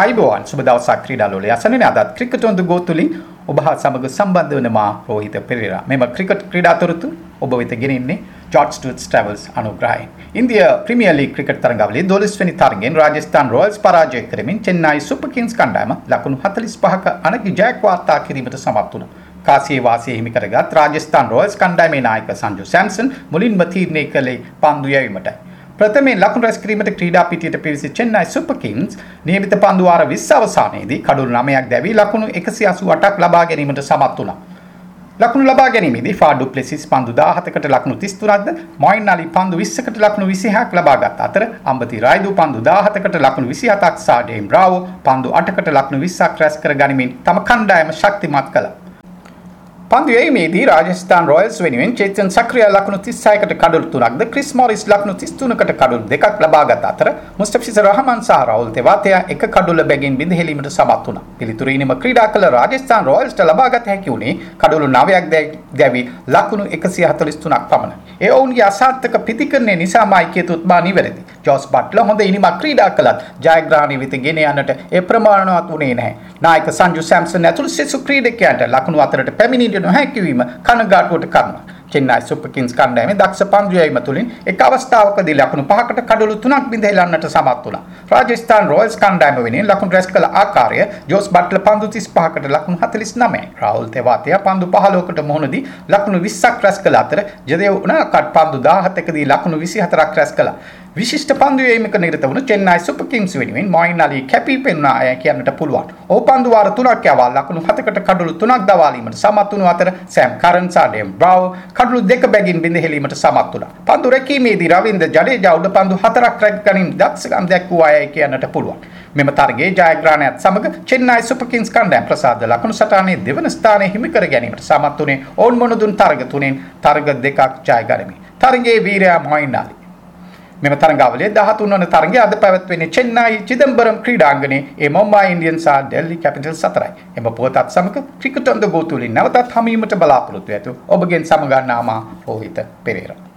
අයිබෝවන් සුබ දවසක් ක්‍රීඩාලෝලය අසනනේ අදත් ක්‍රිකට් on the go තුලින් ඔබ හා සමග සම්බන්ධ වන මා රෝහිත පෙරේරා. මෙම ක්‍රිකට් ක්‍රීඩා තොරතුරු ඔබ වෙත ගෙනෙන්නේ ජොර්ජ් ස්ටුවර්ට්ස් ට්‍රැවල්ස් අනුග්‍රහයෙන්. ඉන්දියා ප්‍රීමියර් ලීග් ක්‍රිකට් තරඟාවලියේ 12 වෙනි තරඟෙන් රාජස්ථාන් රොයල්ස් පරාජය කරමින් චෙන්නයි සුපර් කිංස් කණ්ඩායම ලකුණු 45ක අනගි ජයක් වාර්තා කිරීමට සමත් වුණා. කාසියේ වාසිය හිමි කරගත් රාජස්ථාන් රොයල්ස් කණ්ඩායමේ නායක සංජු සැම්සන් මුලින්ම තීරණය කළේ පන්දු යැවීමටයි. ප්‍රථමයෙන් ලකුණු රැස් කිරීමට ක්‍රීඩා පිටියට පිවිසි චෙන්නයි සුපර් කිංස් නියමිත පන්දු වාර 20 අවසානයේදී කඩුළු 9ක් දැවී ලකුණු 188ක් ලබා ගැනීමට සමත් වුණා. ලකුණු ලබා ගැනීමේදී ෆාඩු ප්ලෙසිස් පන්දු 17කට ලකුණු 33ක්ද මොයින් අලි පන්දු 20කට ලකුණු 26ක් ලබාගත් අතර අම්බති රයිදු පන්දු 17කට ලකුණු 27ක් සහ ඩේම් බ්‍රාවෝ පන්දු 8කට ලකුණු 20ක් රැස් කර ගනිමින් තම කණ්ඩායම ශක්තිමත් කළා. පන්දු යැීමේදී රාජස්ථාන් රොයල්ස් වෙනුවෙන් චේතන් සක්‍රිය ලකුණු 36කට කඩොළු 3ක්ද ක්‍රිස් මොරිස් ලකුණු 33කට කඩොළු දෙකක් ලබාගත් අතර මුස්තෆිසර් රහමන් සහ රාහුල් තෙවාතියා එක කඩොළ බැගින් බිඳහෙලීමට සමත් වුණා. පිළිතුරිනම ක්‍රීඩා කළ රාජස්ථාන් රොයල්ස්ට ලබාගත හැකි වුණේ කඩොළු 9ක් දැවි ලකුණු 143ක් පමණයි. ඒ ඔවුන්ගේ අසාර්ථක ප්‍රතිකරණය නිසාමයි කියතුත් මා නිවැරදි. ජෝස් බට්ලර් හොඳ ඉනිමක් ක්‍රීඩා කළත් ජයග්‍රහණය වෙත ගෙන යන්නට ඒ ප්‍රමාණවත් වුණේ නැහැ. නායක සංජු සැම්සන් ඇතුළු සෙසු ක්‍රීඩකයන්ට ලකුණු අතරට පැමිණියට නොහැකිවීම කනගාටුවට කරනවා. චෙන්නයි සුපර් කිංස් කණ්ඩායමේ දක්ෂ පන්දු යැවීම තුලින් එක් අවස්ථාවකදී ලකුණු පහකට කඩොළු තුනක් බිඳ සමත් වුණා. රාජස්ථාන් රොයල්ස් කණ්ඩායම වෙනුවෙන් ලකුණු රැස් කළ ආකාරය ජෝස් බට්ලර් පන්දු 35කට ලකුණු 49. රාහුල් තෙවාතියා පන්දු 15කට මුහුණදී ලකුණු 20ක් රැස් කළ අතර ජදේව් උනාකට් පන්දු 17කදී ලකුණු 24ක් රැස් කළා. විශිෂ්ට පන්දු යැවීමක නිරත වුණු චෙන්නයි සුපර් කිංස් වෙනුවෙන් මොයින් අලි කැපී පෙනුණා අය කියන්නට පුළුවන්. ඔහු පන්දු වාර 3ක් යවා ලකුණු 7කට කඩලු 3ක් දවාලීමට සමත් වුණු අතර සෑම් කරන් සහ ඩේම් බ්‍රාව් කඩලු දෙක බැගින් බිඳ හෙලීමට සමත් වුණා. පන්දු රැකීමේදී රවින්ද ජඩේජා උඩ පන්දු හතරක් රැක ගැනීම දක්ෂකම් දැක්වූ අය කියන්නට පුළුවන්. මෙම තරගයේ ජයග්‍රහණයත් සමග චෙන්නයි සුපර් කිංස් කණ්ඩායම ප්‍රසාද ලකුණු සටහනේ දෙවන ස්ථානය හිමි කර ගැනීමට සමත් වුණේ ඔවුන් මොනදුන් තරග තුනෙන් තරග දෙකක් ජය ගනිමින්. තරගයේ වීරයා මොයින් අලි මෙම තරගාවලියේ 13 වන තරගය අද පැවැත්වෙන්නේ චෙන්නයි චිදම්බරම් ක්‍රීඩාංගණයේ ඒ මුම්බයි ඉන්ඩියන්ස් සහ ඩෙල්ලි කැපිටල්ස් අතරයි. එම පුවතත් සමග ක්‍රිකට් on the go තුලින් නැවතත් හමීමට බලාපොරොත්තු ඇතු ඔබගෙන් සමගන්නා මා රෝහිත පෙරේරා